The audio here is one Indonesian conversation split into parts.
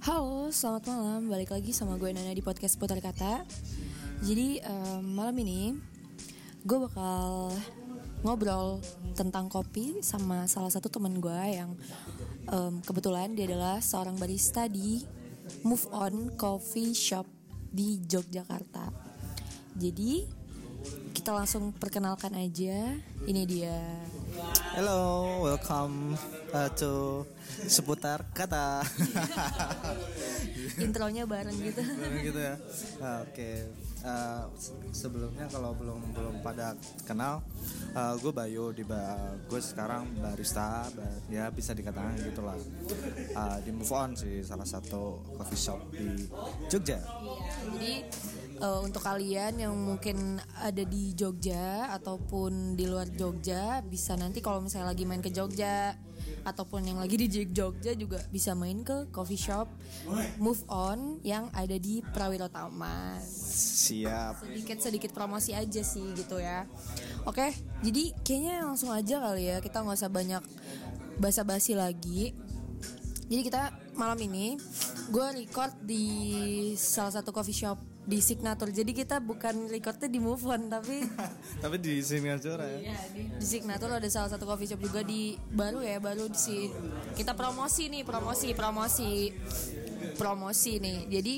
Halo, selamat malam. Balik lagi sama gue Nana di podcast Putar Kata. Jadi um, malam ini gue bakal ngobrol tentang kopi sama salah satu teman gue yang um, kebetulan dia adalah seorang barista di Move On Coffee Shop di Yogyakarta. Jadi kita langsung perkenalkan aja. Ini dia. Hello, welcome uh, to seputar kata. Intronya bareng gitu. Bareng gitu ya. Uh, Oke. Okay. Uh, sebelumnya kalau belum belum pada kenal, uh, gue Bayu di ba gue sekarang barista, ba- ya bisa dikatakan gitulah. Uh, di Move On sih salah satu coffee shop di Jogja. Jadi uh, untuk kalian yang mungkin ada di Jogja ataupun di luar Jogja bisa nanti kalau misalnya lagi main ke Jogja ataupun yang lagi di Jogja juga bisa main ke coffee shop Move On yang ada di Prawiro Taman. Siap. Sedikit sedikit promosi aja sih gitu ya. Oke, jadi kayaknya langsung aja kali ya kita nggak usah banyak basa-basi lagi. Jadi kita malam ini gue record di salah satu coffee shop di Signature. Jadi kita bukan recordnya di Move On tapi Tapi di sini aja ya. ya, di, di Signature ada salah satu coffee shop juga di baru ya baru di si kita promosi nih promosi promosi promosi nih. Jadi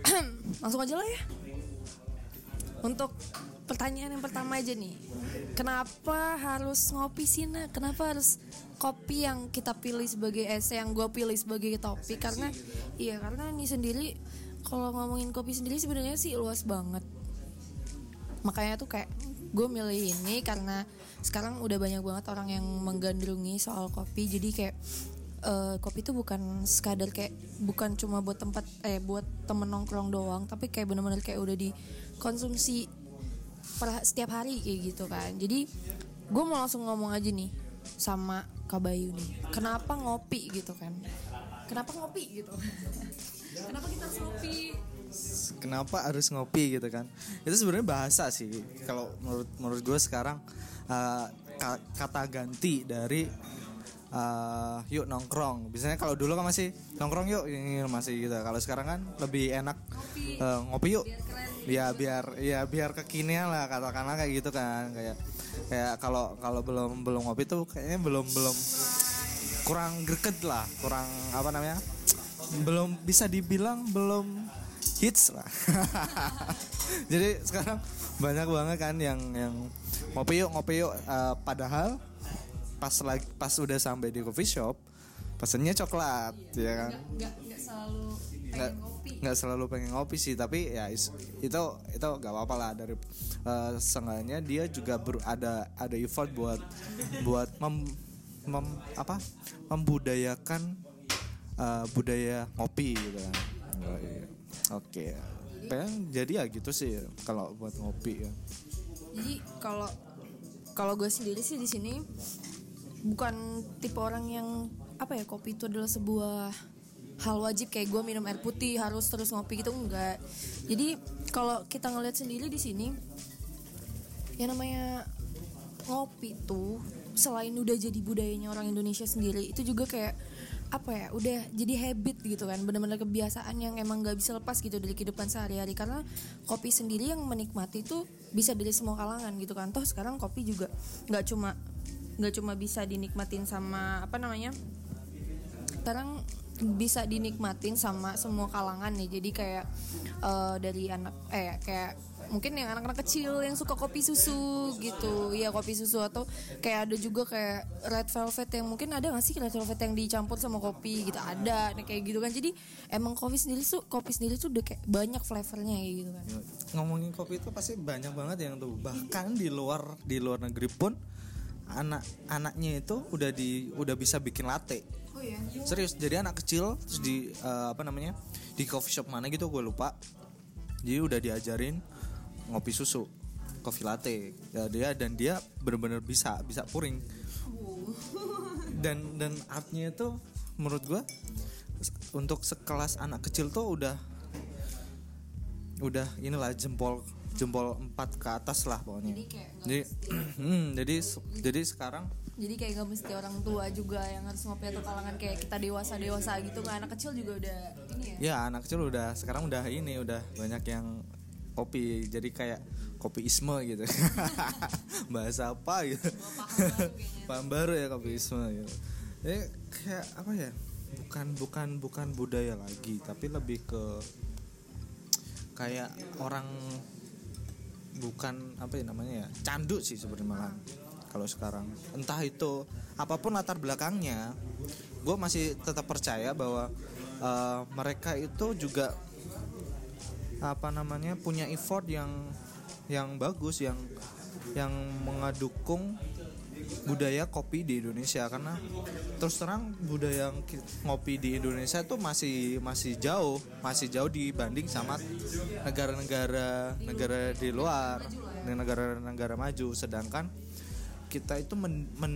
langsung aja lah ya. Untuk pertanyaan yang pertama aja nih. Kenapa harus ngopi sih Nak? Kenapa harus kopi yang kita pilih sebagai ese yang gue pilih sebagai topik karena iya karena ini sendiri kalau ngomongin kopi sendiri sebenarnya sih luas banget. Makanya tuh kayak gue milih ini karena sekarang udah banyak banget orang yang menggandrungi soal kopi. Jadi kayak eh, kopi itu bukan sekadar kayak bukan cuma buat tempat eh buat temen nongkrong doang tapi kayak bener-bener kayak udah dikonsumsi per setiap hari kayak gitu kan. Jadi gue mau langsung ngomong aja nih sama Kak Bayu nih. Kenapa ngopi gitu kan? Kenapa ngopi gitu kenapa kita harus ngopi? Kenapa harus ngopi gitu kan? Itu sebenarnya bahasa sih. Kalau menurut menurut gue sekarang uh, ka- kata ganti dari uh, yuk nongkrong. Biasanya kalau dulu kan masih nongkrong yuk ini masih gitu. Kalau sekarang kan lebih enak uh, ngopi yuk. Ya biar ya biar kekinian lah katakanlah kayak gitu kan. Kayak kayak kalau kalau belum belum ngopi tuh kayaknya belum belum kurang greget lah. Kurang apa namanya belum bisa dibilang belum hits lah. Jadi sekarang banyak banget kan yang yang ngopi yuk ngopi yuk. Eh, padahal pas lagi pas udah sampai di coffee shop pesennya coklat ya kan? nggak nggak selalu nggak nggak selalu pengen ngopi sih tapi ya is- itu itu gak apa-apa lah. Dari eh, seenggaknya dia juga ber, ada ada effort buat buat mem, mem- apa? Membudayakan eh, budaya ngopi gitu kan. Oh, iya. oke. Pengen jadi ya gitu sih kalau buat ngopi ya. Jadi kalau kalau gue sendiri sih di sini bukan tipe orang yang apa ya kopi itu adalah sebuah hal wajib. Kayak gue minum air putih harus terus ngopi gitu enggak. Jadi kalau kita ngeliat sendiri di sini yang namanya ngopi tuh selain udah jadi budayanya orang Indonesia sendiri itu juga kayak apa ya udah jadi habit gitu kan benar-benar kebiasaan yang emang gak bisa lepas gitu dari kehidupan sehari-hari. Karena kopi sendiri yang menikmati itu bisa dari semua kalangan gitu kan. Toh sekarang kopi juga nggak cuma nggak cuma bisa dinikmatin sama apa namanya sekarang bisa dinikmatin sama semua kalangan nih. Jadi kayak eh, dari anak eh kayak mungkin yang anak-anak kecil yang suka kopi susu gitu. Iya kopi susu atau kayak ada juga kayak red velvet yang mungkin ada gak sih? Red velvet yang dicampur sama kopi gitu. Ada nah, kayak gitu kan. Jadi emang kopi sendiri tuh kopi sendiri tuh udah kayak banyak flavornya kayak gitu kan. Ngomongin kopi itu pasti banyak banget yang tuh. Bahkan di luar di luar negeri pun anak anaknya itu udah di udah bisa bikin latte. Oh iya? Serius jadi anak kecil terus di eh, apa namanya di coffee shop mana gitu gue lupa. Jadi udah diajarin ngopi susu coffee latte. Ya dia dan dia benar-benar bisa bisa puring. Dan dan artnya itu menurut gue untuk sekelas anak kecil tuh udah udah inilah jempol jempol empat ke atas lah pokoknya. Jadi kayak jadi hmm, jadi jadi sekarang jadi kayak gak mesti orang tua juga yang harus ngopi atau kalangan kayak kita dewasa dewasa gitu nggak anak kecil juga udah ini ya? Ya anak kecil udah sekarang udah ini udah banyak yang kopi jadi kayak kopi isme gitu. Bahasa apa gitu. Paham baru ya kopi isme gitu. Ini kayak apa ya bukan bukan bukan budaya lagi tapi lebih ke kayak orang bukan apa ya namanya ya candu sih sebenarnya malah kalau sekarang. Entah itu apa pun latar belakangnya gue masih tetap percaya bahwa uh, mereka itu juga apa namanya punya effort yang yang bagus yang yang mengadukung budaya kopi di Indonesia. Karena terus terang budaya ngopi di Indonesia itu masih masih jauh masih jauh dibanding sama negara-negara negara di luar negara-negara maju. Sedangkan kita itu men, men,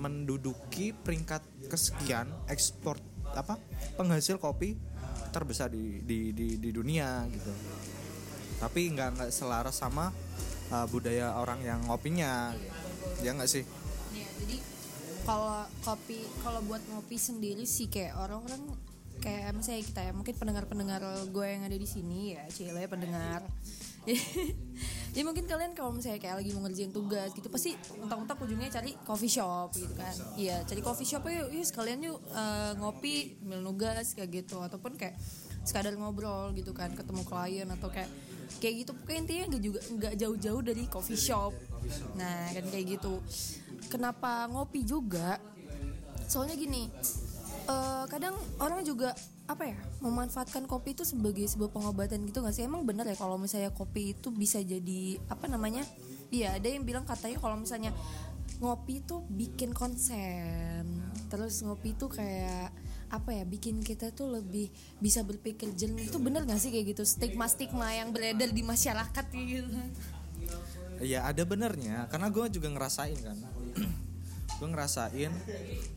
menduduki peringkat kesekian ekspor apa penghasil kopi terbesar di di di, di dunia gitu. Tapi nggak nggak selaras sama uh, budaya orang yang ngopinya ya nggak sih? Ya, jadi kalau kopi kalau buat ngopi sendiri sih kayak orang-orang kayak misalnya kita ya mungkin pendengar-pendengar gue yang ada di sini ya cile pendengar jadi mungkin kalian kalau misalnya kayak lagi mau ngerjain tugas gitu pasti mentok-mentok ujungnya cari coffee shop gitu kan. Iya cari coffee shop yuk, yuk sekalian yuk uh, ngopi mil nugas kayak gitu. Ataupun kayak sekadar ngobrol gitu kan ketemu klien atau kayak kayak gitu. Pokoknya intinya nggak juga nggak jauh-jauh dari coffee shop. nah kan kayak gitu. Kenapa ngopi juga? Soalnya gini uh, kadang orang juga apa ya memanfaatkan kopi itu sebagai sebuah pengobatan gitu nggak sih? Emang bener ya kalau misalnya kopi itu bisa jadi apa namanya? Iya ada yang bilang katanya kalau misalnya ngopi itu bikin konsen. Terus ngopi itu kayak apa ya bikin kita tuh lebih bisa berpikir jernih. Itu bener gak sih kayak gitu? Stigma stigma yang beredar di masyarakat gitu. Iya ada benernya. Karena gue juga ngerasain kan. Gue ngerasain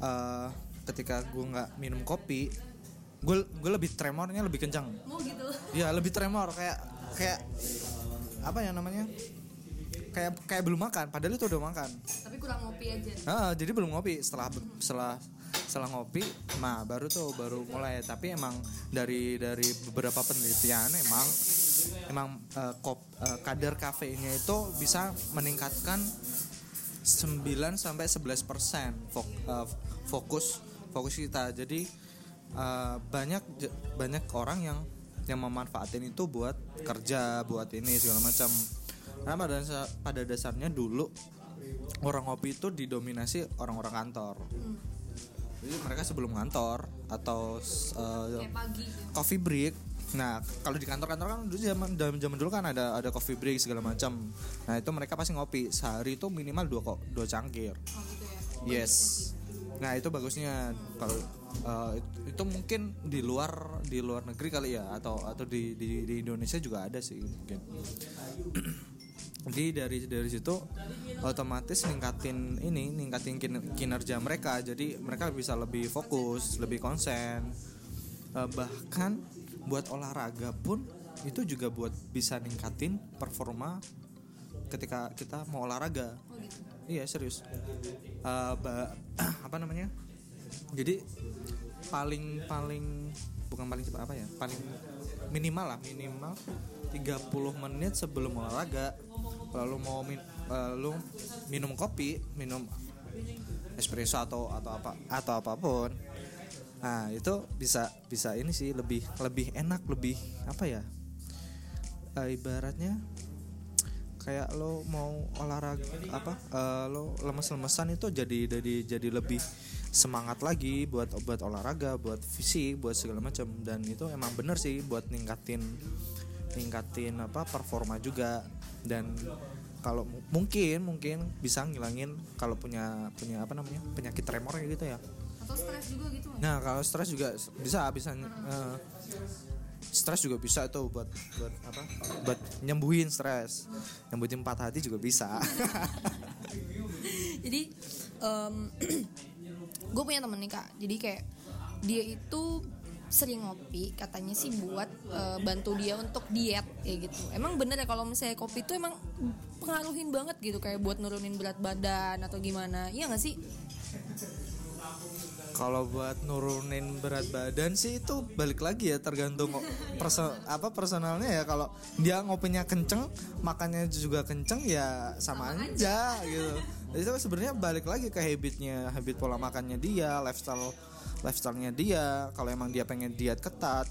uh, ketika gue nggak minum kopi gue gue lebih tremornya lebih kencang. Oh gitu. Iya lebih tremor kayak kayak apa ya namanya? Kayak kayak belum makan padahal itu udah makan. Tapi kurang ngopi aja. Ah, jadi belum ngopi. Setelah setelah setelah ngopi nah baru tuh baru mulai. Tapi emang dari dari beberapa penelitian emang emang uh, kop, uh, kadar kafeinnya itu bisa meningkatkan 9 sampai 11 persen fok, uh, fokus fokus kita. Jadi uh, banyak banyak orang yang yang memanfaatin itu buat kerja buat ini segala macam. Karena pada pada dasarnya dulu orang ngopi itu didominasi orang-orang kantor. Hmm. Jadi mereka sebelum kantor atau uh, pagi, coffee break. Nah kalau di kantor-kantor kan dulu zaman zaman dulu kan ada ada coffee break segala macam. Nah itu mereka pasti ngopi. Sehari itu minimal dua kok dua cangkir. Oh, gitu ya? yes nah itu bagusnya. Kalau uh, itu, mungkin di luar di luar negeri kali ya atau atau di di, di Indonesia juga ada sih mungkin. Jadi dari dari situ otomatis ningkatin ini ningkatin kinerja mereka. Jadi mereka bisa lebih fokus lebih konsen. Uh, bahkan buat olahraga pun itu juga buat bisa ningkatin performa ketika kita mau olahraga iya serius. Uh, apa namanya? Jadi paling paling bukan paling cepat apa ya? Paling minimal lah minimal 30 menit sebelum olahraga. Lalu mau min lalu minum kopi minum espresso atau atau apa atau apa pun nah itu bisa bisa ini sih lebih lebih enak lebih apa ya? Uh, ibaratnya kayak lo mau olahraga apa uh, lo lemes-lemesan itu jadi jadi jadi lebih semangat lagi buat buat olahraga buat fisik buat segala macam. Dan itu emang bener sih buat ningkatin ningkatin apa performa juga. Dan kalau mungkin mungkin bisa ngilangin kalau punya punya apa namanya penyakit tremor gitu ya. Atau stres juga gitu nah kalau stres juga bisa bisa uh, stres juga bisa tuh buat buat apa? Buat nyembuhin stres. Nyembuhin empat hati juga bisa. Jadi um, gue punya temen nih kak. Jadi kayak dia itu sering ngopi katanya sih buat uh, bantu dia untuk diet kayak gitu. Emang bener ya kalau misalnya kopi itu emang pengaruhin banget gitu kayak buat nurunin berat badan atau gimana. Iya gak sih kalau buat nurunin berat badan sih itu balik lagi ya tergantung perso apa personalnya ya. Kalau dia ngopinya kenceng makannya juga kenceng ya sama, sama aja, aja. gitu. Jadi sebenarnya balik lagi ke habitnya habit pola makannya dia lifestyle lifestylenya dia. Kalau emang dia pengen diet ketat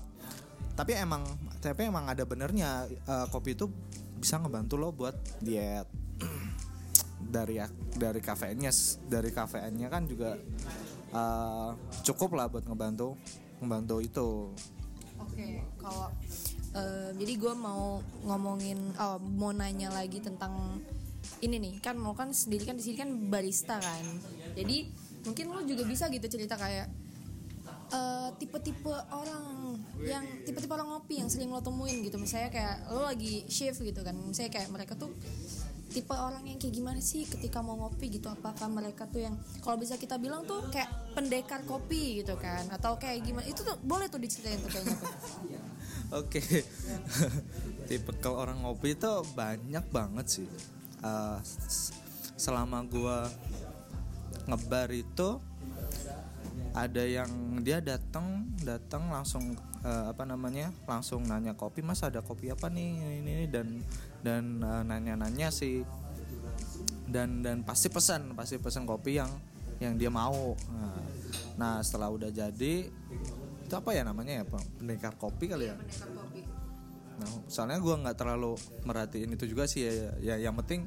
tapi emang tapi emang ada benernya uh, kopi itu bisa ngebantu lo buat diet dari dari kafeinnya dari kafeinnya kan juga uh, cukup lah buat ngebantu ngebantu itu. Oke okay, kalau uh, jadi gue mau ngomongin oh, mau nanya lagi tentang ini nih. Kan mau kan sendiri kan di sini kan barista kan. Jadi mungkin lo juga bisa gitu cerita kayak uh, tipe-tipe orang yang tipe-tipe orang ngopi yang sering lo temuin gitu. Misalnya kayak lo lagi shift gitu kan. Misalnya kayak mereka tuh tipe orang yang kayak gimana sih ketika mau ngopi gitu? Apakah mereka tuh yang kalau bisa kita bilang tuh kayak pendekar kopi gitu kan? Atau kayak gimana? Itu tuh boleh tuh diceritain tuh kayaknya oke. Tipe kalau orang ngopi itu banyak banget sih. Uh, selama gua ngebar itu ada yang dia datang datang langsung uh, apa namanya langsung nanya kopi mas ada kopi apa nih ini, ini? Dan dan uh, nanya-nanya sih. Dan dan pasti pesan pasti pesan kopi yang yang dia mau. Nah, nah setelah udah jadi itu apa ya namanya ya pendekar kopi kali ya? Nah soalnya gue nggak terlalu merhatiin itu juga sih ya, ya yang penting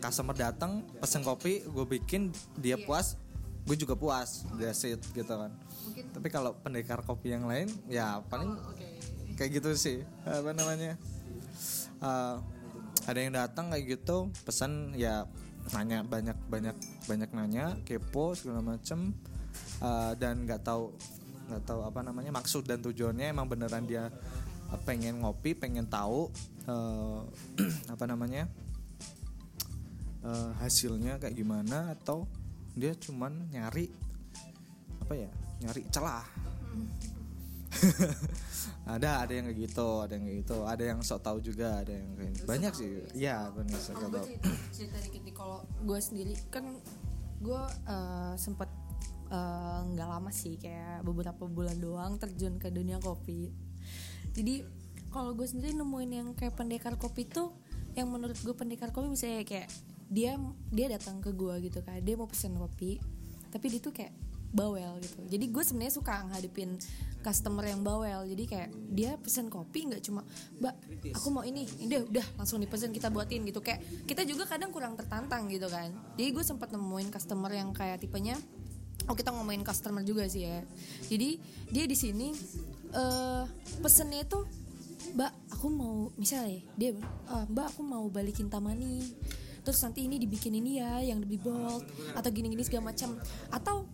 customer datang pesen kopi gue bikin dia puas gue juga puas dia it gitu kan Mungkin. tapi kalau pendekar kopi yang lain ya paling oh, okay. kayak gitu sih apa namanya uh, ada yang datang kayak gitu pesan ya nanya banyak banyak banyak nanya kepo segala macem uh, dan nggak tahu nggak tahu apa namanya maksud dan tujuannya emang beneran dia pengen ngopi pengen tahu uh, apa namanya uh, hasilnya kayak gimana atau dia cuman nyari apa ya nyari celah. Ada ada yang kayak gitu ada yang kayak gitu. Ada yang sok tahu juga ada yang kayak banyak sih. Ya benar sok tahu cerita dikit nih kalau gue sendiri kan gue uh, sempet eh, nggak uh, lama sih kayak beberapa bulan doang terjun ke dunia kopi. Jadi kalau gue sendiri nemuin yang kayak pendekar kopi tuh yang menurut gue pendekar kopi misalnya kayak dia dia datang ke gue gitu kan. Dia mau pesen kopi tapi dia tuh kayak bawel gitu. Jadi gue sebenarnya suka ngadepin customer yang bawel. Jadi kayak dia pesen kopi nggak cuma mbak aku mau ini udah udah langsung dipesen kita buatin gitu. Kayak kita juga kadang kurang tertantang gitu kan. Jadi gue sempat nemuin customer yang kayak tipenya oh kita ngomongin customer juga sih ya. Jadi dia di sini uh, pesennya itu mbak aku mau misalnya dia uh, mbak aku mau balikin tamani terus nanti ini dibikin ini ya yang lebih bold atau gini-gini segala macam. Atau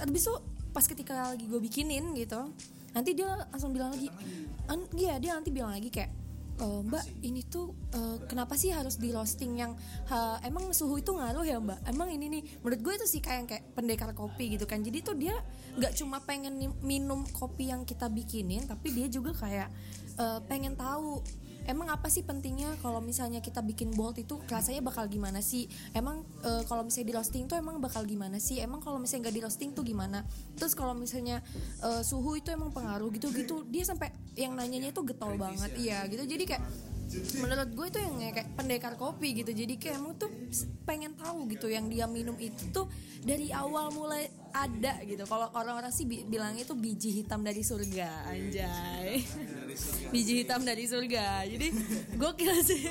habis itu pas ketika lagi gue bikinin gitu nanti dia langsung bilang lagi iya dia nanti bilang lagi kayak e, mbak ini tuh uh, kenapa sih harus di roasting yang uh, emang suhu itu ngaruh ya mbak? Emang ini nih menurut gue itu sih kayak kayak pendekar kopi gitu kan. Jadi tuh dia nggak cuma pengen minum kopi yang kita bikinin tapi dia juga kayak uh, pengen tahu emang apa sih pentingnya kalau misalnya kita bikin bold itu rasanya bakal gimana sih? Emang e, kalau misalnya di roasting tuh emang bakal gimana sih? Emang kalau misalnya nggak di roasting tuh gimana? Terus kalau misalnya e, suhu itu emang pengaruh gitu gitu. Dia sampai yang nanyanya itu getol banget. iya gitu. Jadi kayak menurut gue itu yang kayak pendekar kopi gitu. Jadi kayak emang tuh pengen tahu gitu yang dia minum itu tuh dari awal mulai ada gitu. Kalau orang-orang sih bilang itu biji hitam dari surga anjay biji hitam dari surga. Jadi gue kira sih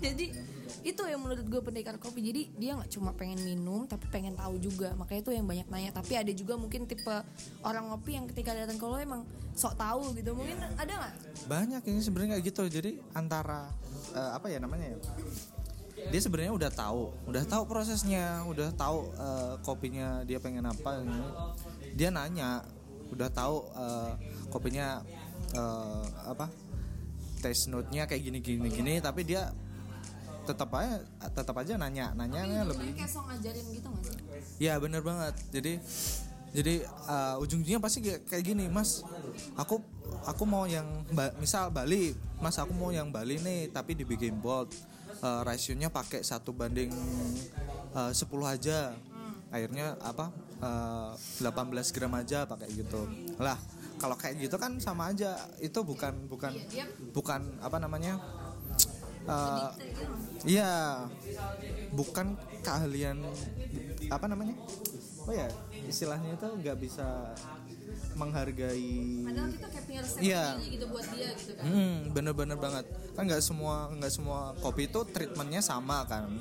jadi itu yang menurut gue pendekar kopi. Jadi dia nggak cuma pengen minum tapi pengen tahu juga. Makanya itu yang banyak nanya. Tapi ada juga mungkin tipe orang ngopi yang ketika datang ke lo emang sok tahu gitu. Mungkin ada nggak? Banyak ini sebenarnya kayak gitu. Jadi antara uh, apa ya namanya ya? Dia sebenarnya udah tahu. Udah tahu prosesnya. Udah tahu uh, kopinya dia pengen apa. Ini dia nanya. Udah tahu uh, kopinya uh, apa taste note-nya kayak gini gini gini tapi dia tetap aja tetap aja nanya nanya lebih kayak song ngajarin gitu sih? Ya bener banget. Jadi jadi uh, ujung-ujungnya pasti kayak, kayak gini mas aku aku mau yang ba- misal Bali mas aku mau yang Bali nih tapi dibikin bold. Uh, rasionya pakai satu banding uh, 10 aja. Akhirnya apa uh, 18 gram aja pakai gitu. Lah kalau kayak gitu kan sama aja itu bukan bukan Iya, bukan apa namanya uh. Iya, bukan keahlian apa namanya? Oh ya, istilahnya itu nggak bisa menghargai. Padahal kita kayak punya resep Iya. gitu buat dia gitu kan. Hmm, bener-bener banget. Kan nggak semua nggak semua kopi itu treatmentnya sama kan.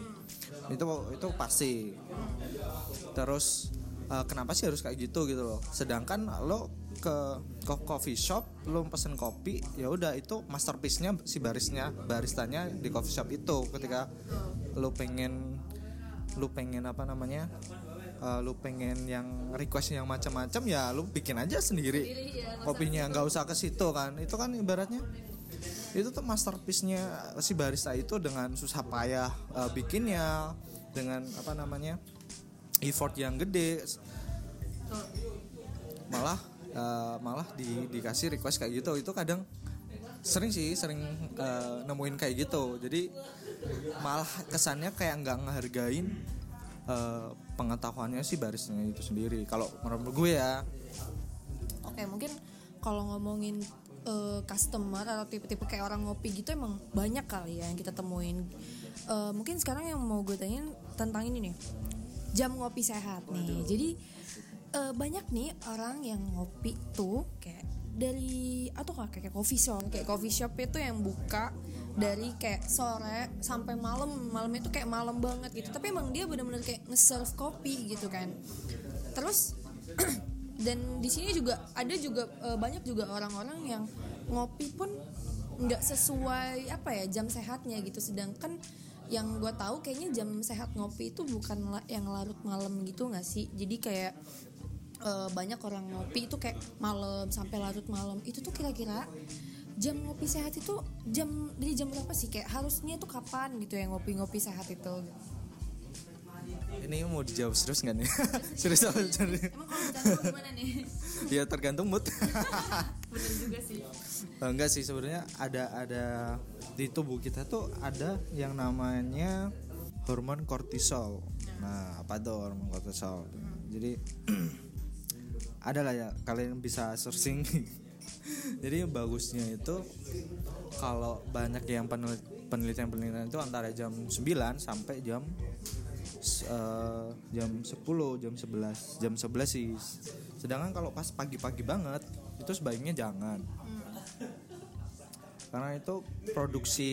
Itu itu pasti. Terus eh, kenapa sih harus kayak gitu gitu loh? Sedangkan lo ke ke coffee shop lo pesen kopi ya udah itu masterpiece-nya si barisnya baristanya di coffee shop itu. Ketika lo pengen lo pengen apa namanya eh, lu pengen yang request yang macam-macam ya lu bikin aja sendiri ya, usah kopinya nggak usah ke situ kan. Itu kan ibaratnya itu tuh masterpiece-nya si barista itu dengan susah payah eh, bikinnya dengan apa namanya effort yang gede. Malah eh, malah di, dikasih request kayak gitu. Itu kadang sering sih sering eh, nemuin kayak gitu. Jadi malah kesannya kayak nggak ngehargain eh, pengetahuannya si barisnya itu sendiri. Kalau menurut gue ya. Oke mungkin kalau ngomongin eh, customer atau tipe-tipe kayak orang ngopi gitu emang banyak kali ya yang kita temuin. Eh, mungkin sekarang yang mau gue tanyain tentang ini nih. Jam ngopi sehat nih. Jadi eh, banyak nih orang yang ngopi tuh kayak dari atau kayak coffee shop. Kayak coffee shop itu yang buka dari kayak sore sampai malam. Malamnya itu kayak malam banget gitu. Tapi emang dia benar-benar kayak nge-serve kopi gitu kan. Terus dan di sini juga ada juga eh, banyak juga orang-orang yang ngopi pun nggak sesuai apa ya jam sehatnya gitu. Sedangkan yang gue tahu kayaknya jam sehat ngopi itu bukan yang larut malam gitu nggak sih? Jadi kayak eh, banyak orang ngopi itu kayak malam sampai larut malam. Itu tuh kira-kira jam ngopi sehat itu jam dari jam berapa sih? Kayak harusnya tuh kapan gitu ya ngopi-ngopi sehat itu? Ini mau dijawab serius nggak nih? Serius apa serius? emang kalau gimana nih? Ya tergantung mood. Bener juga sih. Eh, enggak sih sebenarnya ada ada di tubuh kita tuh ada yang namanya hormon kortisol. Nah, apa tuh hormon kortisol? Jadi ada lah ya kalian bisa searching. Jadi bagusnya itu kalau banyak yang penelit- penelitian-penelitian itu antara jam 9 sampai jam eh, jam 10, jam 11. Jam 11 sih. Sedangkan kalau pas pagi-pagi banget itu sebaiknya jangan karena itu produksi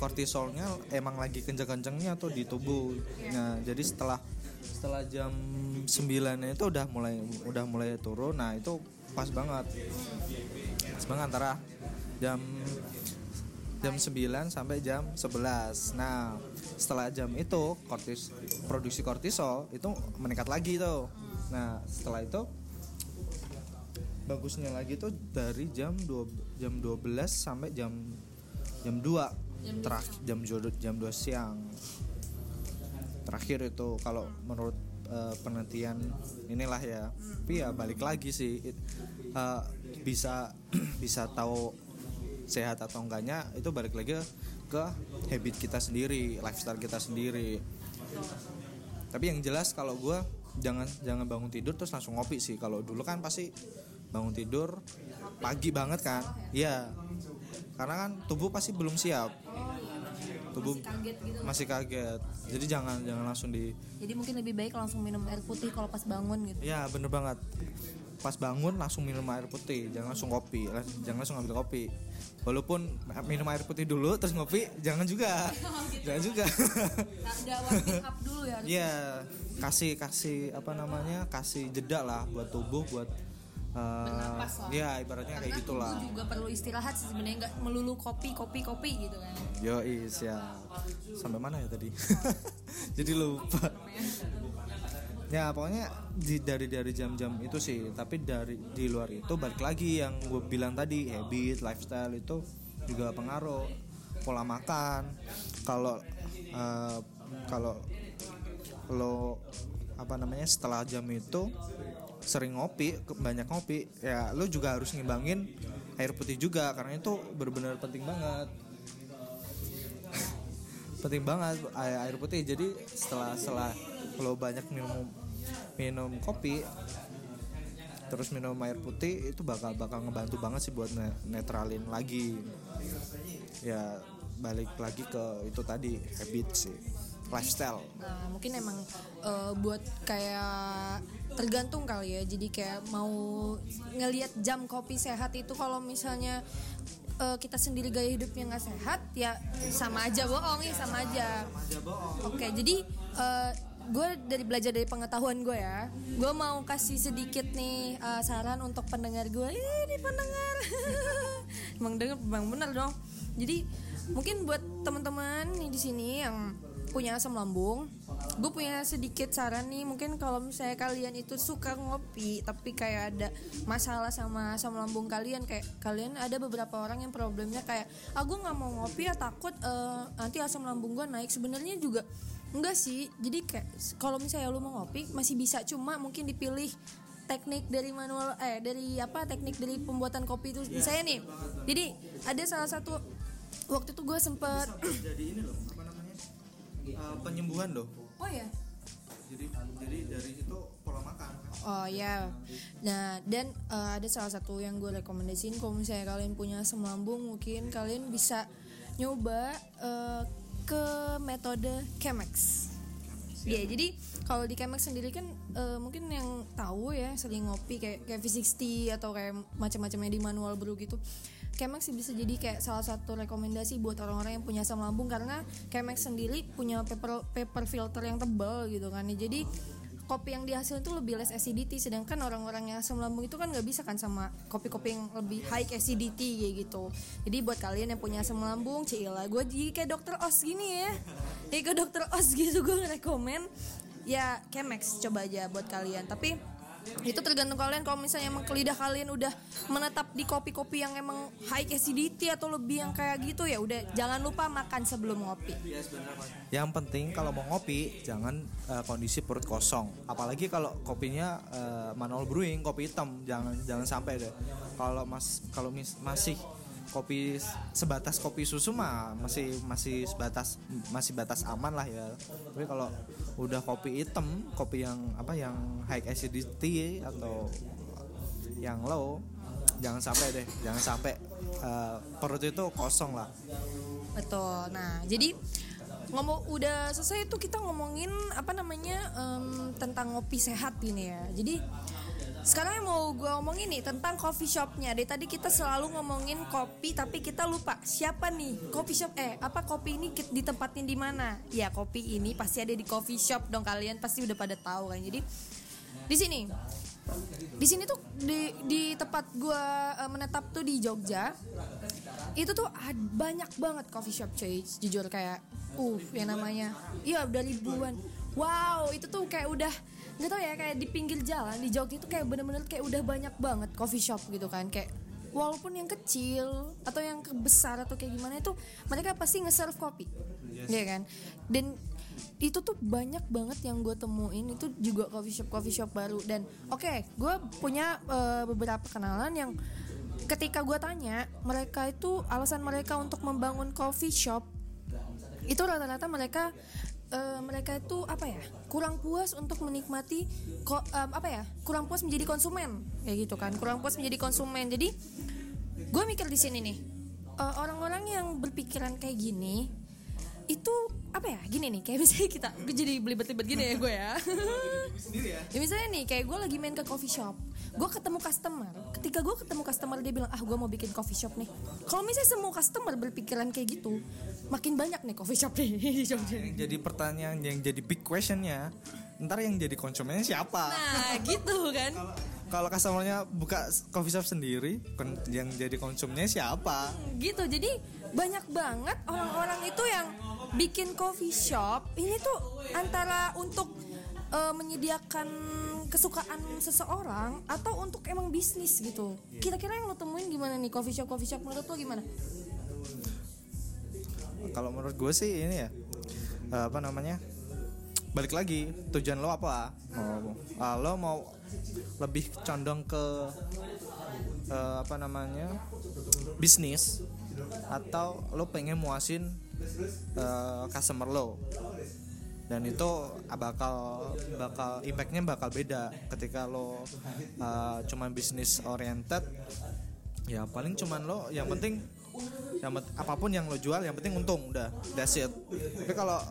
kortisolnya emang lagi kenceng-kencengnya tuh di tubuh. Nah, jadi setelah setelah jam 9 itu udah mulai udah mulai turun. Nah, itu pas banget. Pas banget antara jam jam 9 sampai jam 11. Nah, setelah jam itu kortis produksi kortisol itu meningkat lagi tuh. Nah, setelah itu bagusnya lagi tuh dari jam 2 jam 12 sampai jam jam 2 terakhir jam jam 2 siang terakhir itu kalau menurut eh, penelitian inilah ya. Tapi ya balik lagi sih it- eh, bisa bisa tahu sehat atau enggaknya itu balik lagi ke habit kita sendiri lifestyle kita sendiri. Tapi yang jelas kalau gue jangan jangan bangun tidur terus langsung ngopi sih. Kalau dulu kan pasti bangun tidur pagi banget kan. Iya. Karena kan tubuh pasti belum siap tubuh masih kaget gitu masih kaget. Jadi jangan jangan langsung di jadi mungkin lebih baik langsung minum air putih kalau pas bangun gitu. Ya bener banget. Pas bangun langsung minum air putih jangan langsung kopi jangan langsung ambil kopi. Walaupun minum air putih dulu terus ngopi jangan juga. Jangan juga. Ada warming up dulu ya Iya, kasih kasih apa namanya? Kasih jeda lah buat tubuh buat uh, Bernapas lah. ya ibaratnya kayak Karena gitulah. tubuh juga perlu istirahat sebenarnya nggak melulu kopi kopi kopi gitu kan Yo is ya. Sampai mana ya tadi? Jadi lupa. Ya pokoknya di, dari dari jam-jam itu sih, tapi dari di luar itu balik lagi yang gue bilang tadi habit, lifestyle itu juga pengaruh pola makan. Kalau uh, kalau kalau apa namanya setelah jam itu sering ngopi banyak ngopi. Ya lu juga harus ngimbangin air putih juga karena itu benar-benar penting banget. Penting banget air, putih. Jadi setelah setelah lo banyak minum minum kopi terus minum air putih itu bakal bakal ngebantu banget sih buat ne- netralin lagi. Ya balik lagi ke itu tadi habit sih lifestyle. Nah, mungkin emang eh, buat kayak tergantung kali ya. Jadi kayak mau ngelihat jam kopi sehat itu kalau misalnya eh, kita sendiri gaya hidupnya nggak sehat ya sama aja bohong ya sama aja. Oke, jadi eh, gue dari belajar dari pengetahuan gue ya, gue mau kasih sedikit nih eh, saran untuk pendengar gue. Ini pendengar, emang denger, emang bener dong. Jadi mungkin buat teman-teman nih di sini yang punya asam lambung, gue punya sedikit saran nih. Mungkin kalau misalnya kalian itu suka ngopi, tapi kayak ada masalah sama asam lambung kalian, kayak kalian ada beberapa orang yang problemnya kayak, ah gue nggak mau ngopi ya takut eh, nanti asam lambung gue naik. Sebenarnya juga enggak sih. Jadi kayak kalau misalnya lu mau ngopi masih bisa, cuma mungkin dipilih teknik dari manual eh dari apa teknik dari pembuatan kopi itu saya nih jadi ada salah satu waktu itu gue sempet jadi ini loh namanya penyembuhan loh oh ya jadi jadi dari situ pola makan. Oh ya, nah dan eh, ada salah satu yang gue rekomendasiin kalau misalnya kalian punya asam lambung mungkin kalian bisa nyoba eh, ke metode Chemex. Iya, jadi kalau di Chemex sendiri kan eh, mungkin yang tahu ya sering ngopi kayak kayak V60 atau kayak macam-macamnya di manual brew gitu. Sih bisa jadi kayak salah satu rekomendasi buat orang-orang yang punya asam lambung karena Chemex sendiri punya paper paper filter yang tebal gitu kan. Ya, Jadi kopi yang dihasilkan itu lebih less acidity sedangkan orang-orang yang asam lambung itu kan nggak bisa kan sama kopi-kopi yang lebih high acidity kayak gitu. Jadi buat kalian yang punya asam lambung cila gue jadi kayak dokter os gini ya. Kayak ke dokter os gitu gue ngerekomen. Ya Chemex coba aja buat kalian. Tapi itu tergantung kalian. Kalau misalnya emang lidah kalian udah menetap di kopi-kopi yang emang high acidity atau lebih yang kayak gitu ya udah jangan lupa makan sebelum ngopi. Yang penting kalau mau ngopi jangan eh, kondisi perut kosong. Apalagi kalau kopinya eh, manual brewing kopi hitam. Jangan jangan sampai deh. Kalau mas kalau mis- masih kopi sebatas kopi susu mah masih masih sebatas masih batas aman lah ya tapi kalau udah kopi hitam kopi yang apa yang high acidity atau yang low jangan sampai deh jangan sampai eh, perut itu kosong lah Betul. Nah, jadi ngomong udah selesai itu kita ngomongin apa namanya em, tentang ngopi sehat ini ya. Jadi sekarang yang mau gue omongin nih tentang coffee shopnya. Dari tadi kita selalu ngomongin kopi tapi kita lupa siapa nih coffee shop eh apa kopi ini kit- ditempatin di mana? Ya kopi ini pasti ada di coffee shop dong kalian pasti udah pada tahu kan. Jadi di sini di sini tuh di di tempat gue menetap tuh di Jogja itu tuh banyak banget coffee shop cuy jujur kayak uh yang namanya iya udah ribuan wow itu tuh kayak udah nggak tau ya kayak di pinggir jalan di Jogja itu kayak bener-bener kayak udah banyak banget coffee shop gitu kan. Kayak walaupun yang kecil atau yang besar atau kayak gimana itu mereka pasti nge-serve kopi. Iya kan? Dan itu tuh banyak banget yang gue temuin itu juga coffee shop coffee shop baru. Dan oke gue punya eh, beberapa kenalan yang ketika gue tanya mereka itu alasan mereka untuk membangun coffee shop itu rata-rata mereka eh, mereka itu apa ya kurang puas untuk menikmati ko- em, apa ya kurang puas menjadi konsumen. Kayak gitu kan kurang puas menjadi konsumen. Jadi gue mikir di sini nih eh, orang-orang yang berpikiran kayak gini itu apa ya gini nih kayak misalnya kita jadi belibet-libet gini ya gue ya. Ya. Misalnya nih kayak gue lagi main ke coffee shop gue ketemu customer ketika gue ketemu customer dia bilang ah gue mau bikin coffee shop nih. Kalau misalnya semua customer berpikiran kayak gitu makin banyak nih coffee shop nih. Di Jogja yang jadi pertanyaan yang jadi big questionnya ntar yang jadi konsumennya siapa? Nah gitu kan. Kalau customernya buka coffee shop sendiri yang jadi konsumnya siapa? Gitu. Jadi banyak banget orang-orang itu yang bikin coffee shop ini tuh antara untuk eh, menyediakan kesukaan seseorang atau untuk emang bisnis gitu? Kira-kira yang lo temuin gimana nih? Coffee shop coffee shop menurut lo gimana? Kalau menurut gue sih ini ya eh, apa namanya balik lagi tujuan lo apa? Mau uh, lo mau lebih condong ke uh, apa namanya bisnis atau lo pengen muasin uh, customer lo dan itu bakal bakal impactnya bakal beda. Ketika lo uh, cuman bisnis oriented ya paling cuman lo yang penting yang apa pun yang lo jual yang penting untung udah that's it. Tapi kalau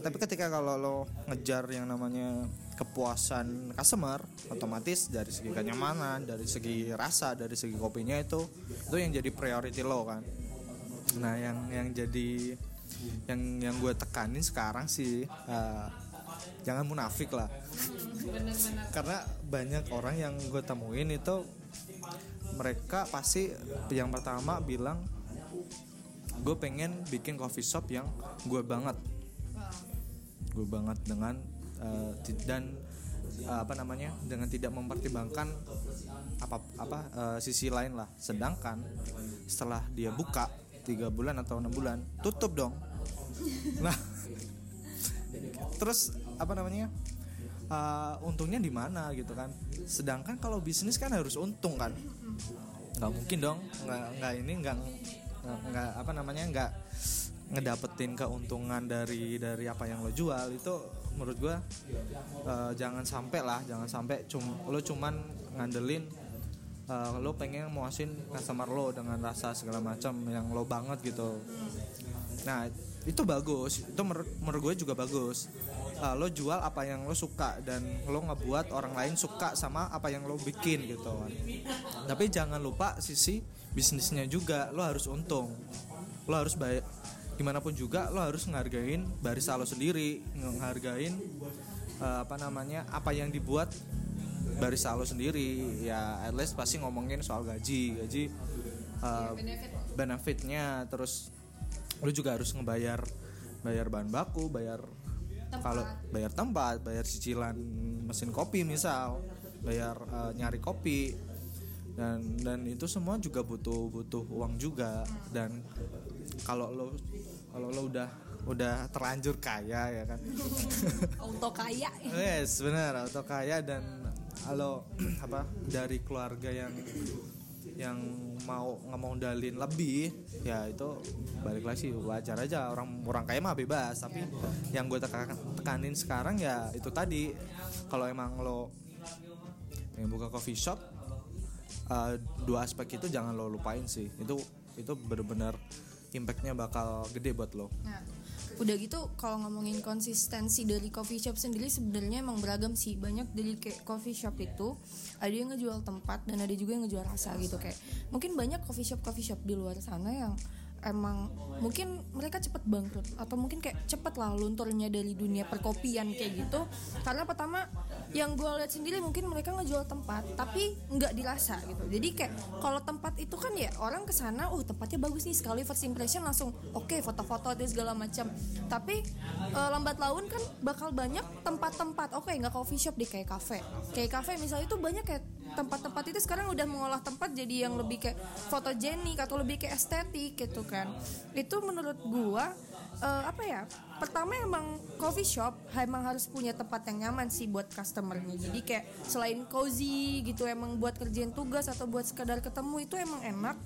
tapi ketika kalau lo ngejar yang namanya kepuasan customer otomatis dari segi kenyamanan dari segi rasa dari segi kopinya itu itu yang jadi priority lo kan nah yang yang jadi yang yang gue tekanin sekarang sih uh, jangan munafik lah. Karena banyak orang yang gue temuin itu mereka pasti yang pertama bilang gue pengen bikin coffee shop yang gue banget. Gue banget dengan uh, dan uh, apa namanya dengan tidak mempertimbangkan apa apa uh, sisi lain lah. Sedangkan setelah dia buka tiga bulan atau enam bulan tutup dong. Nah terus apa namanya uh, untungnya di mana gitu kan. Sedangkan kalau bisnis kan harus untung kan. Nggak mungkin dong nggak nggak ini nggak nggak apa namanya nggak ngedapetin keuntungan dari dari apa yang lo jual. Itu menurut gue uh, jangan sampai lah jangan sampai cum lo cuman ngandelin uh, lo pengen muasin customer lo dengan rasa segala macam yang lo banget gitu. Nah itu bagus. Itu menurut, menurut gue juga bagus. Uh, lo jual apa yang lo suka dan lo ngebuat orang lain suka sama apa yang lo bikin gitu. Tapi jangan lupa sisi bisnisnya juga. Lo harus untung. Lo harus bayar gimana pun juga lo harus ngehargain barista lo sendiri. Ngehargain uh, apa namanya apa yang dibuat barista lo sendiri ya at least pasti ngomongin soal gaji. Gaji uh, benefitnya terus lo juga harus ngebayar bayar bahan baku bayar kalau bayar tempat bayar cicilan mesin kopi misal bayar uh, nyari kopi. Dan dan itu semua juga butuh butuh uang juga. Dan kalau lo kalau lo udah udah terlanjur kaya ya kan? Auto kaya. Yes benar auto kaya dan kalau apa dari keluarga yang yang mau nggak mau dalin lebih ya itu balik lagi sih wajar aja orang orang kaya mah bebas tapi yang gue tekan, tekanin sekarang ya itu tadi. Kalau emang lo yang buka coffee shop uh, dua aspek itu jangan lo lupain sih. Itu itu benar-benar impactnya bakal gede buat lo. Nah, udah gitu kalau ngomongin konsistensi dari coffee shop sendiri sebenarnya emang beragam sih. Banyak dari kayak coffee shop itu ada yang ngejual tempat dan ada juga yang ngejual rasa gitu. Kayak mungkin banyak coffee shop coffee shop di luar sana yang emang mungkin mereka cepet bangkrut atau mungkin kayak cepet lah lunturnya dari dunia perkopian kayak gitu. Karena pertama yang gue lihat sendiri mungkin mereka ngejual tempat tapi nggak dirasa gitu. Jadi kayak kalau tempat itu kan ya orang ke sana uh tempatnya bagus nih. Sekali first impression langsung oke okay, foto-foto dan segala macam. Tapi e, lambat laun kan bakal banyak tempat-tempat. Oke okay, nggak coffee shop di kayak cafe kayak cafe misalnya itu banyak kayak tempat-tempat itu sekarang udah mengolah tempat jadi yang lebih kayak fotogenik atau lebih kayak estetik gitu kan. Itu menurut gua uh, apa ya pertama emang coffee shop emang harus punya tempat yang nyaman sih buat customernya. Jadi kayak selain cozy gitu emang buat kerjaan tugas atau buat sekedar ketemu itu emang enak.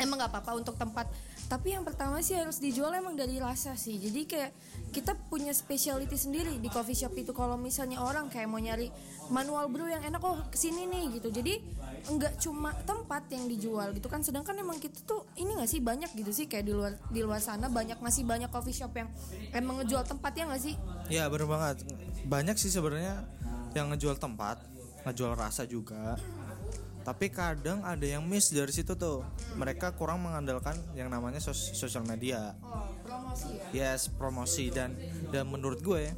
Emang nggak apa-apa untuk tempat. Tapi yang pertama sih harus dijual emang dari rasa sih. Jadi kayak kita punya specialty sendiri di coffee shop itu. Kalau misalnya orang kayak mau nyari manual brew yang enak oh ke sini nih gitu. Jadi enggak cuma tempat yang dijual gitu kan. Sedangkan emang kita tuh ini nggak sih banyak gitu sih. Kayak di luar di luar sana banyak masih banyak coffee shop yang emang ngejual tempat ya nggak sih? Ya benar banget. Banyak sih sebenarnya yang ngejual tempat ngejual rasa juga. Tapi kadang ada yang miss dari situ tuh. Mereka kurang mengandalkan yang namanya sos sosial media. Oh, promosi ya? Yes promosi. Dan dan menurut gue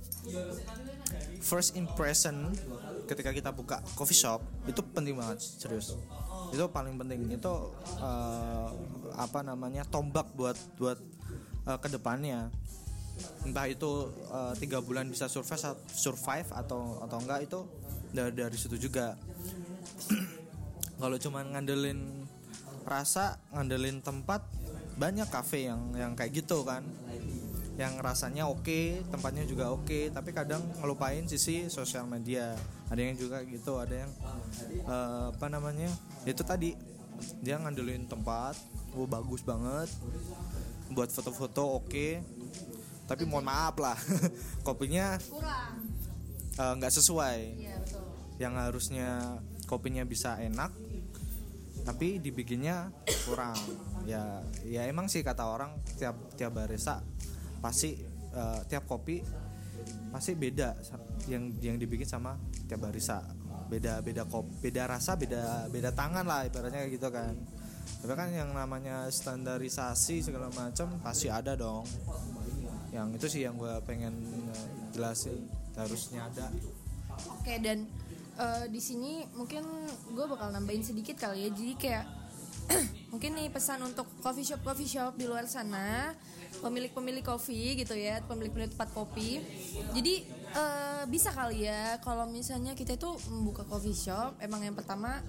first impression ketika kita buka coffee shop itu penting banget serius. Itu paling penting. Itu uh, apa namanya tombak buat buat uh, ke depannya. Entah itu uh, tiga bulan bisa survive survive atau atau enggak itu dari dari situ juga. Kalau cuma ngandelin rasa ngandelin tempat banyak kafe yang yang kayak gitu kan yang rasanya oke tempatnya juga oke tapi kadang ngelupain sisi sosial media. Ada yang juga gitu ada yang eh, apa namanya itu tadi dia ngandelin tempat oh bagus banget buat foto-foto oke tapi mohon maaf lah kopinya eh, nggak sesuai. Iya betul. Yang harusnya kopinya bisa enak tapi dibikinnya kurang. Ya ya emang sih kata orang tiap tiap barista pasti eh, tiap kopi pasti beda yang yang dibikin sama tiap barista. Beda beda kop beda rasa beda beda tangan lah ibaratnya kayak gitu kan. Tapi kan yang namanya standarisasi segala macam pasti ada dong. Yang itu sih yang gue pengen eh, jelasin harusnya ada. Oke dan eh, di sini mungkin gue bakal nambahin sedikit kali ya. Jadi kayak mungkin nih pesan untuk coffee shop coffee shop di luar sana, pemilik-pemilik kopi gitu ya, pemilik-pemilik tempat kopi. Jadi eh, bisa kali ya kalau misalnya kita itu membuka coffee shop, emang yang pertama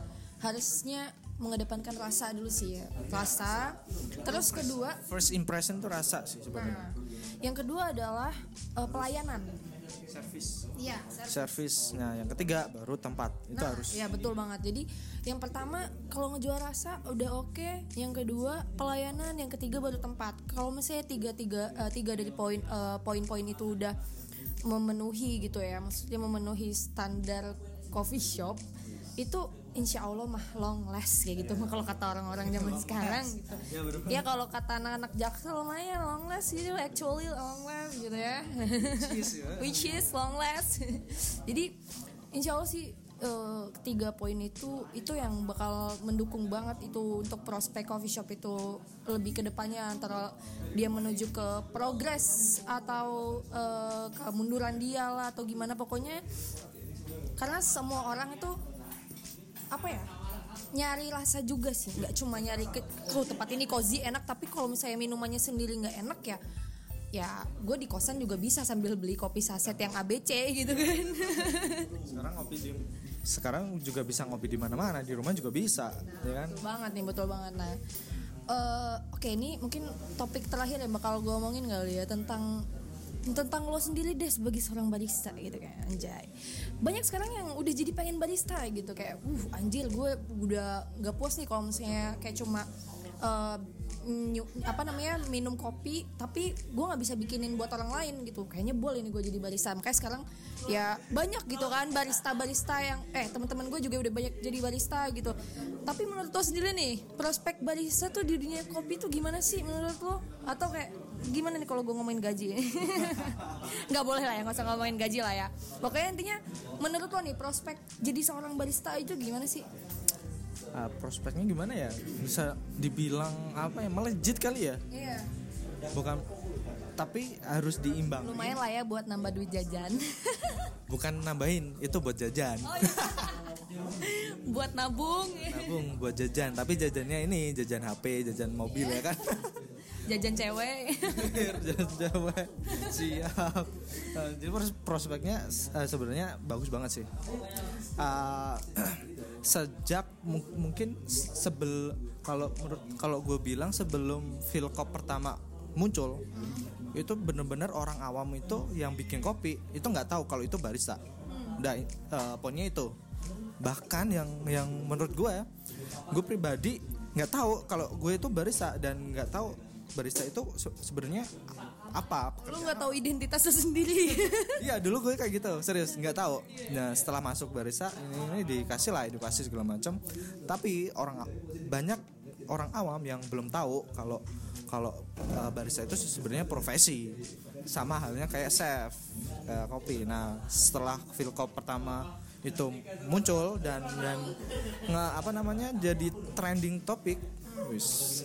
harusnya mengedepankan rasa dulu sih ya, rasa. Terus kedua, first impression tuh rasa sih sebenarnya nah, yang kedua adalah eh, pelayanan. Service. Iya, service. Nah yang ketiga baru tempat. Itu Nah, harus ya betul banget. Jadi yang pertama kalau ngejual rasa udah oke, yang kedua pelayanan, yang ketiga baru tempat. Kalau misalnya tiga tiga eh, tiga dari poin eh, poin-poin itu udah memenuhi gitu ya, maksudnya memenuhi standar coffee shop itu insya Allah mah long last kayak gitu kalau kata orang-orang zaman sekarang gitu. Ya kalau kata anak-anak jaksel ya long last gitu, actually long last gitu ya. which is long last. Jadi insya Allah sih eh, ketiga poin itu itu yang bakal mendukung banget itu untuk prospek coffee shop itu lebih ke depannya antara dia menuju ke progres atau eh, kemunduran dia lah atau gimana. Pokoknya karena semua orang itu apa ya nyari rasa juga sih. Nggak cuma nyari ke oh tempat ini cozy enak. Tapi kalau misalnya minumannya sendiri nggak enak ya ya gue di kosan juga bisa sambil beli kopi saset yang ABC gitu kan. Sekarang ngopi di sekarang juga bisa ngopi di mana-mana di rumah juga bisa ya kan? Betul banget nih betul banget. Nah eh, oke ini mungkin topik terakhir yang bakal gue omongin kali ya tentang tentang lo sendiri deh sebagai seorang barista gitu kan anjay. Banyak sekarang yang udah jadi pengen barista gitu. Kayak uh anjir gue udah nggak puas nih kalau misalnya kayak cuma nyu- apa namanya minum kopi tapi gue nggak bisa bikinin buat orang lain gitu. Kayaknya boleh nih gue jadi barista. Makanya sekarang ya banyak gitu kan barista barista yang eh teman-teman gue juga udah banyak jadi barista gitu. Tapi menurut lo sendiri nih prospek barista tuh di dunia kopi tuh gimana sih menurut lo? Atau kayak gimana nih kalau gue ngomongin gaji? Nggak boleh lah ya nggak usah ngomongin gaji lah ya. Pokoknya intinya menurut lo nih prospek jadi seorang barista itu gimana sih Ah, prospeknya gimana ya? Bisa dibilang apa ya? Melejit kali ya? Iya. Bukan tapi harus diimbang. Lumayan lah ya buat nambah duit jajan. Bukan nambahin itu buat jajan. Oh, iya. buat nabung. Nabung buat jajan. Tapi jajannya ini jajan HP jajan mobil ya kan jajan cewek. Jajan cewek. Siap. Eh, jadi pros- prospeknya eh, sebenarnya bagus banget sih. Eh, sejak mu- mungkin sebel kalau menurut kalau gue bilang sebelum Philcop pertama muncul itu bener-bener orang awam itu yang bikin kopi itu nggak tahu kalau itu barista. Udah eh, poinnya itu. Bahkan yang yang menurut gue ya gue pribadi nggak tahu kalau gue itu barista dan nggak tahu barista itu se- sebenarnya apa lu nggak tahu identitas lu sendiri Iya dulu gue kayak gitu serius nggak tahu. Nah setelah masuk barista ini, ini dikasih lah edukasi segala macam. Tapi orang banyak orang awam yang belum tahu kalau kalau uh, barista itu sebenarnya profesi sama halnya kayak chef kayak kopi. Nah setelah Philcop pertama itu muncul dan dan nge, apa namanya jadi trending topik, wis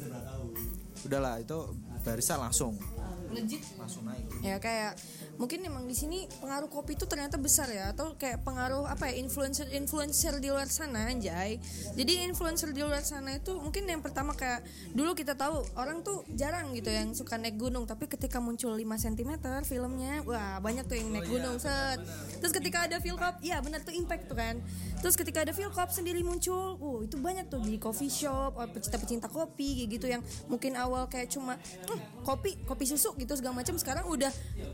udahlah itu barista langsung legit langsung naik. ya kayak mungkin emang di sini pengaruh kopi itu ternyata besar ya atau kayak pengaruh apa ya influencer influencer di luar sana anjay. Jadi influencer di luar sana itu mungkin yang pertama kayak dulu kita tahu orang tuh jarang gitu yang suka naik gunung tapi ketika muncul 5 cm filmnya wah banyak tuh yang naik gunung set. terus ketika ada Philcop ya benar tuh impact tuh kan. Terus ketika ada Philcop sendiri muncul uh itu banyak tuh di coffee shop oh, pecinta-pecinta kopi gitu yang mungkin awal kayak cuma "Hmm, kopi kopi susu gitu segala macam sekarang udah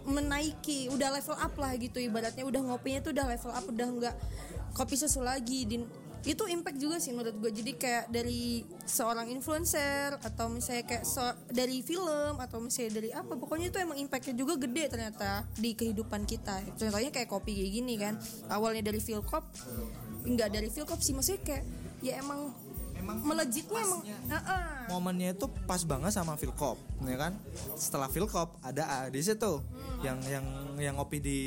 menaiki udah level up lah gitu ibaratnya udah ngopinya tuh udah level up udah nggak kopi susu lagi din itu impact juga sih menurut gue jadi kayak dari seorang influencer atau misalnya kayak so- dari film atau misalnya dari apa pokoknya itu emang impactnya juga gede ternyata di kehidupan kita. Contohnya kayak kopi kayak gini kan awalnya dari Philcop nggak dari Philcop sih maksudnya kayak ya emang Emang melejitnya emang Heeh. momennya itu pas banget sama Philcop ya kan? Setelah Philcop ada di situ. Yang yang yang ngopi di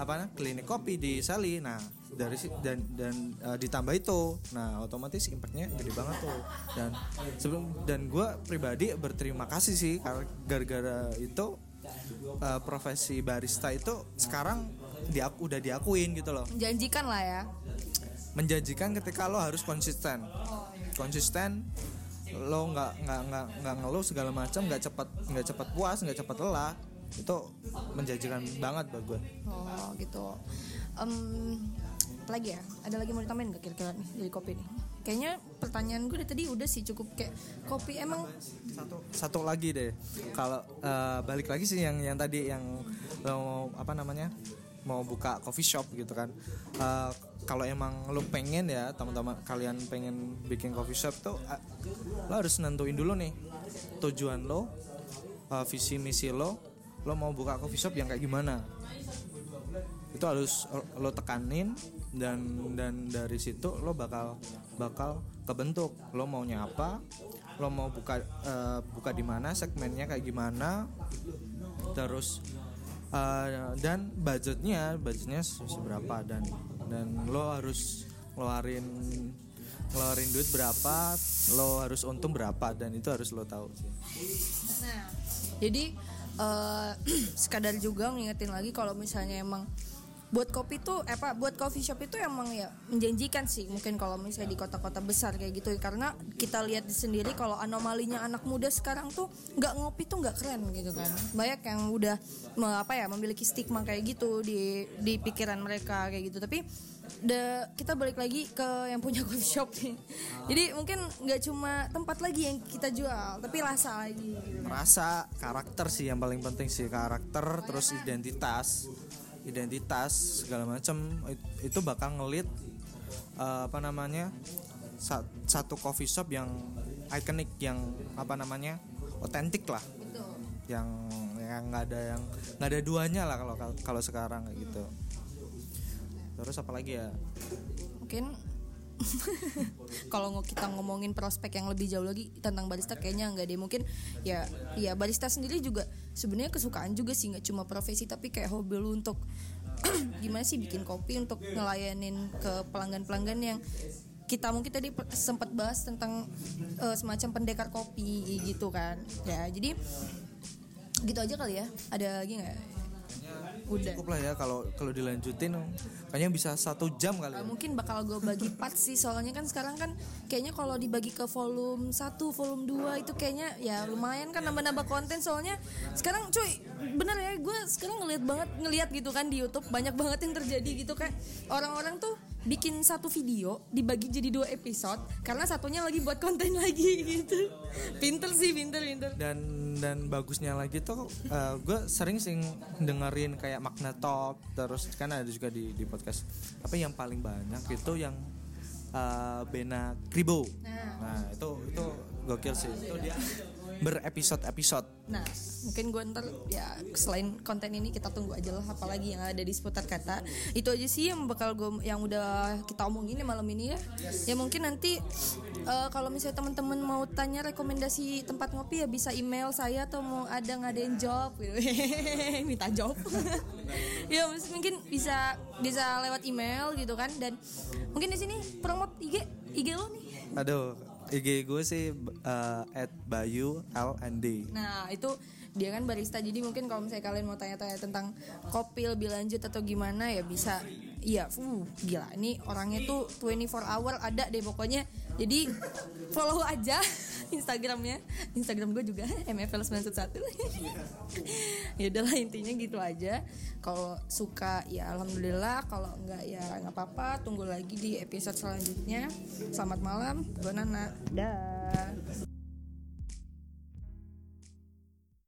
apa namanya klinik kopi di Sali nah dari si- dan dan eh, ditambah itu. Nah otomatis impactnya gede banget tuh. Dan sebelum dan gue pribadi berterima kasih sih karena gara-gara itu eh, profesi barista itu sekarang diaku udah diakuin gitu loh. Menjanjikan lah ya menjanjikan ketika lo harus konsisten konsisten lo nggak nggak nggak nggak ngeluh segala macam nggak cepat nggak cepat puas nggak cepat lelah itu menjanjikan banget buat gue Oh gitu. Em, apa lagi ya? Ada lagi mau ditambahin nggak kira-kira nih dari kopi nih? Kayaknya pertanyaan gue dari tadi udah sih cukup kayak kopi emang satu satu lagi deh kalau eh, balik lagi sih yang yang tadi yang lo apa namanya mau buka coffee shop gitu kan. Eh, kalau emang lo pengen ya teman-teman kalian pengen bikin coffee shop tuh eh, lo harus nentuin dulu nih tujuan lo eh, visi misi lo lo mau buka coffee shop yang kayak gimana. Itu harus lo tekanin dan dan dari situ lo bakal bakal kebentuk. Lo maunya apa lo mau buka eh, buka di mana segmennya kayak gimana terus eh, dan budgetnya budgetnya se- seberapa? Dan dan lo harus ngeluarin ngeluarin duit berapa? Lo harus untung berapa? Dan itu harus lo tahu sih. Nah, jadi eh, sekadar juga ngingetin lagi kalau misalnya emang buat kopi tuh eh, apa buat coffee shop itu emang ya menjanjikan sih mungkin kalau misalnya di kota-kota besar kayak gitu karena kita lihat sendiri kalau anomalinya anak muda sekarang tuh nggak ngopi tuh nggak keren gitu kan. Banyak yang udah apa ya memiliki stigma kayak gitu di di pikiran mereka kayak gitu. Tapi the, kita balik lagi ke yang punya coffee shop nih. Jadi mungkin nggak cuma tempat lagi yang kita jual tapi rasa lagi. Rasa karakter sih yang paling penting sih karakter terus identitas identitas segala macam it- itu bakal ngelit eh, apa namanya sa- satu coffee shop yang ikonik yang apa namanya otentik lah. Betul. yang yang nggak ada yang nggak ada duanya lah kalau kalau sekarang kayak gitu. Terus apa lagi ya? Mungkin kalau kita ngomongin prospek yang lebih jauh lagi tentang barista kayaknya nggak deh. Mungkin ya ya barista sendiri juga sebenarnya kesukaan juga sih nggak cuma profesi tapi kayak hobi lu untuk gimana sih bikin kopi untuk ngelayanin ke pelanggan-pelanggan yang kita mungkin tadi sempat bahas tentang eh, semacam pendekar kopi gitu kan. Ya jadi gitu aja kali ya. Ada lagi nggak udah cukup lah ya kalau kalau dilanjutin kayaknya bisa satu jam kali ya. mungkin bakal gue bagi part sih soalnya kan sekarang kan kayaknya kalau dibagi ke volume 1, volume 2 itu kayaknya ya lumayan kan nambah-nambah konten soalnya sekarang cuy bener ya gue sekarang ngeliat banget ngeliat gitu kan di YouTube banyak banget yang terjadi gitu kayak orang-orang tuh bikin satu video dibagi jadi dua episode karena satunya lagi buat konten lagi gitu. Pinter sih pinter pinter. Dan dan bagusnya lagi tuh gue sering sih dengerin kayak Magna Talk terus kan ada juga di di podcast. Apa yang paling banyak itu yang eh, Bena Kribo. Nah itu itu gokil sih. Itu dia berepisode episode Nah, mungkin gue ntar ya selain konten ini kita tunggu aja lah apalagi yang ada di seputar kata. Itu aja sih yang bakal gue yang udah kita omongin ya malam ini ya. Ya mungkin nanti eh, kalau misalnya teman-teman mau tanya rekomendasi tempat ngopi ya bisa email saya atau mau ada ngadain job gitu. Minta job. ya mungkin bisa bisa lewat email gitu kan dan mungkin di sini promote IG IG lo nih. aduh IG gue sih eh, at Bayu LND Nah itu dia kan barista. Jadi mungkin kalau misalnya kalian mau tanya-tanya tentang kopi lebih lanjut atau gimana ya bisa Iya, uh, gila ini orangnya tuh 24 hour ada deh pokoknya. Jadi follow aja Instagramnya, Instagram gue juga mfl911. ya udahlah intinya gitu aja. Kalau suka ya alhamdulillah, kalau enggak ya nggak apa-apa. Tunggu lagi di episode selanjutnya. Selamat malam, gue Nana. Dah.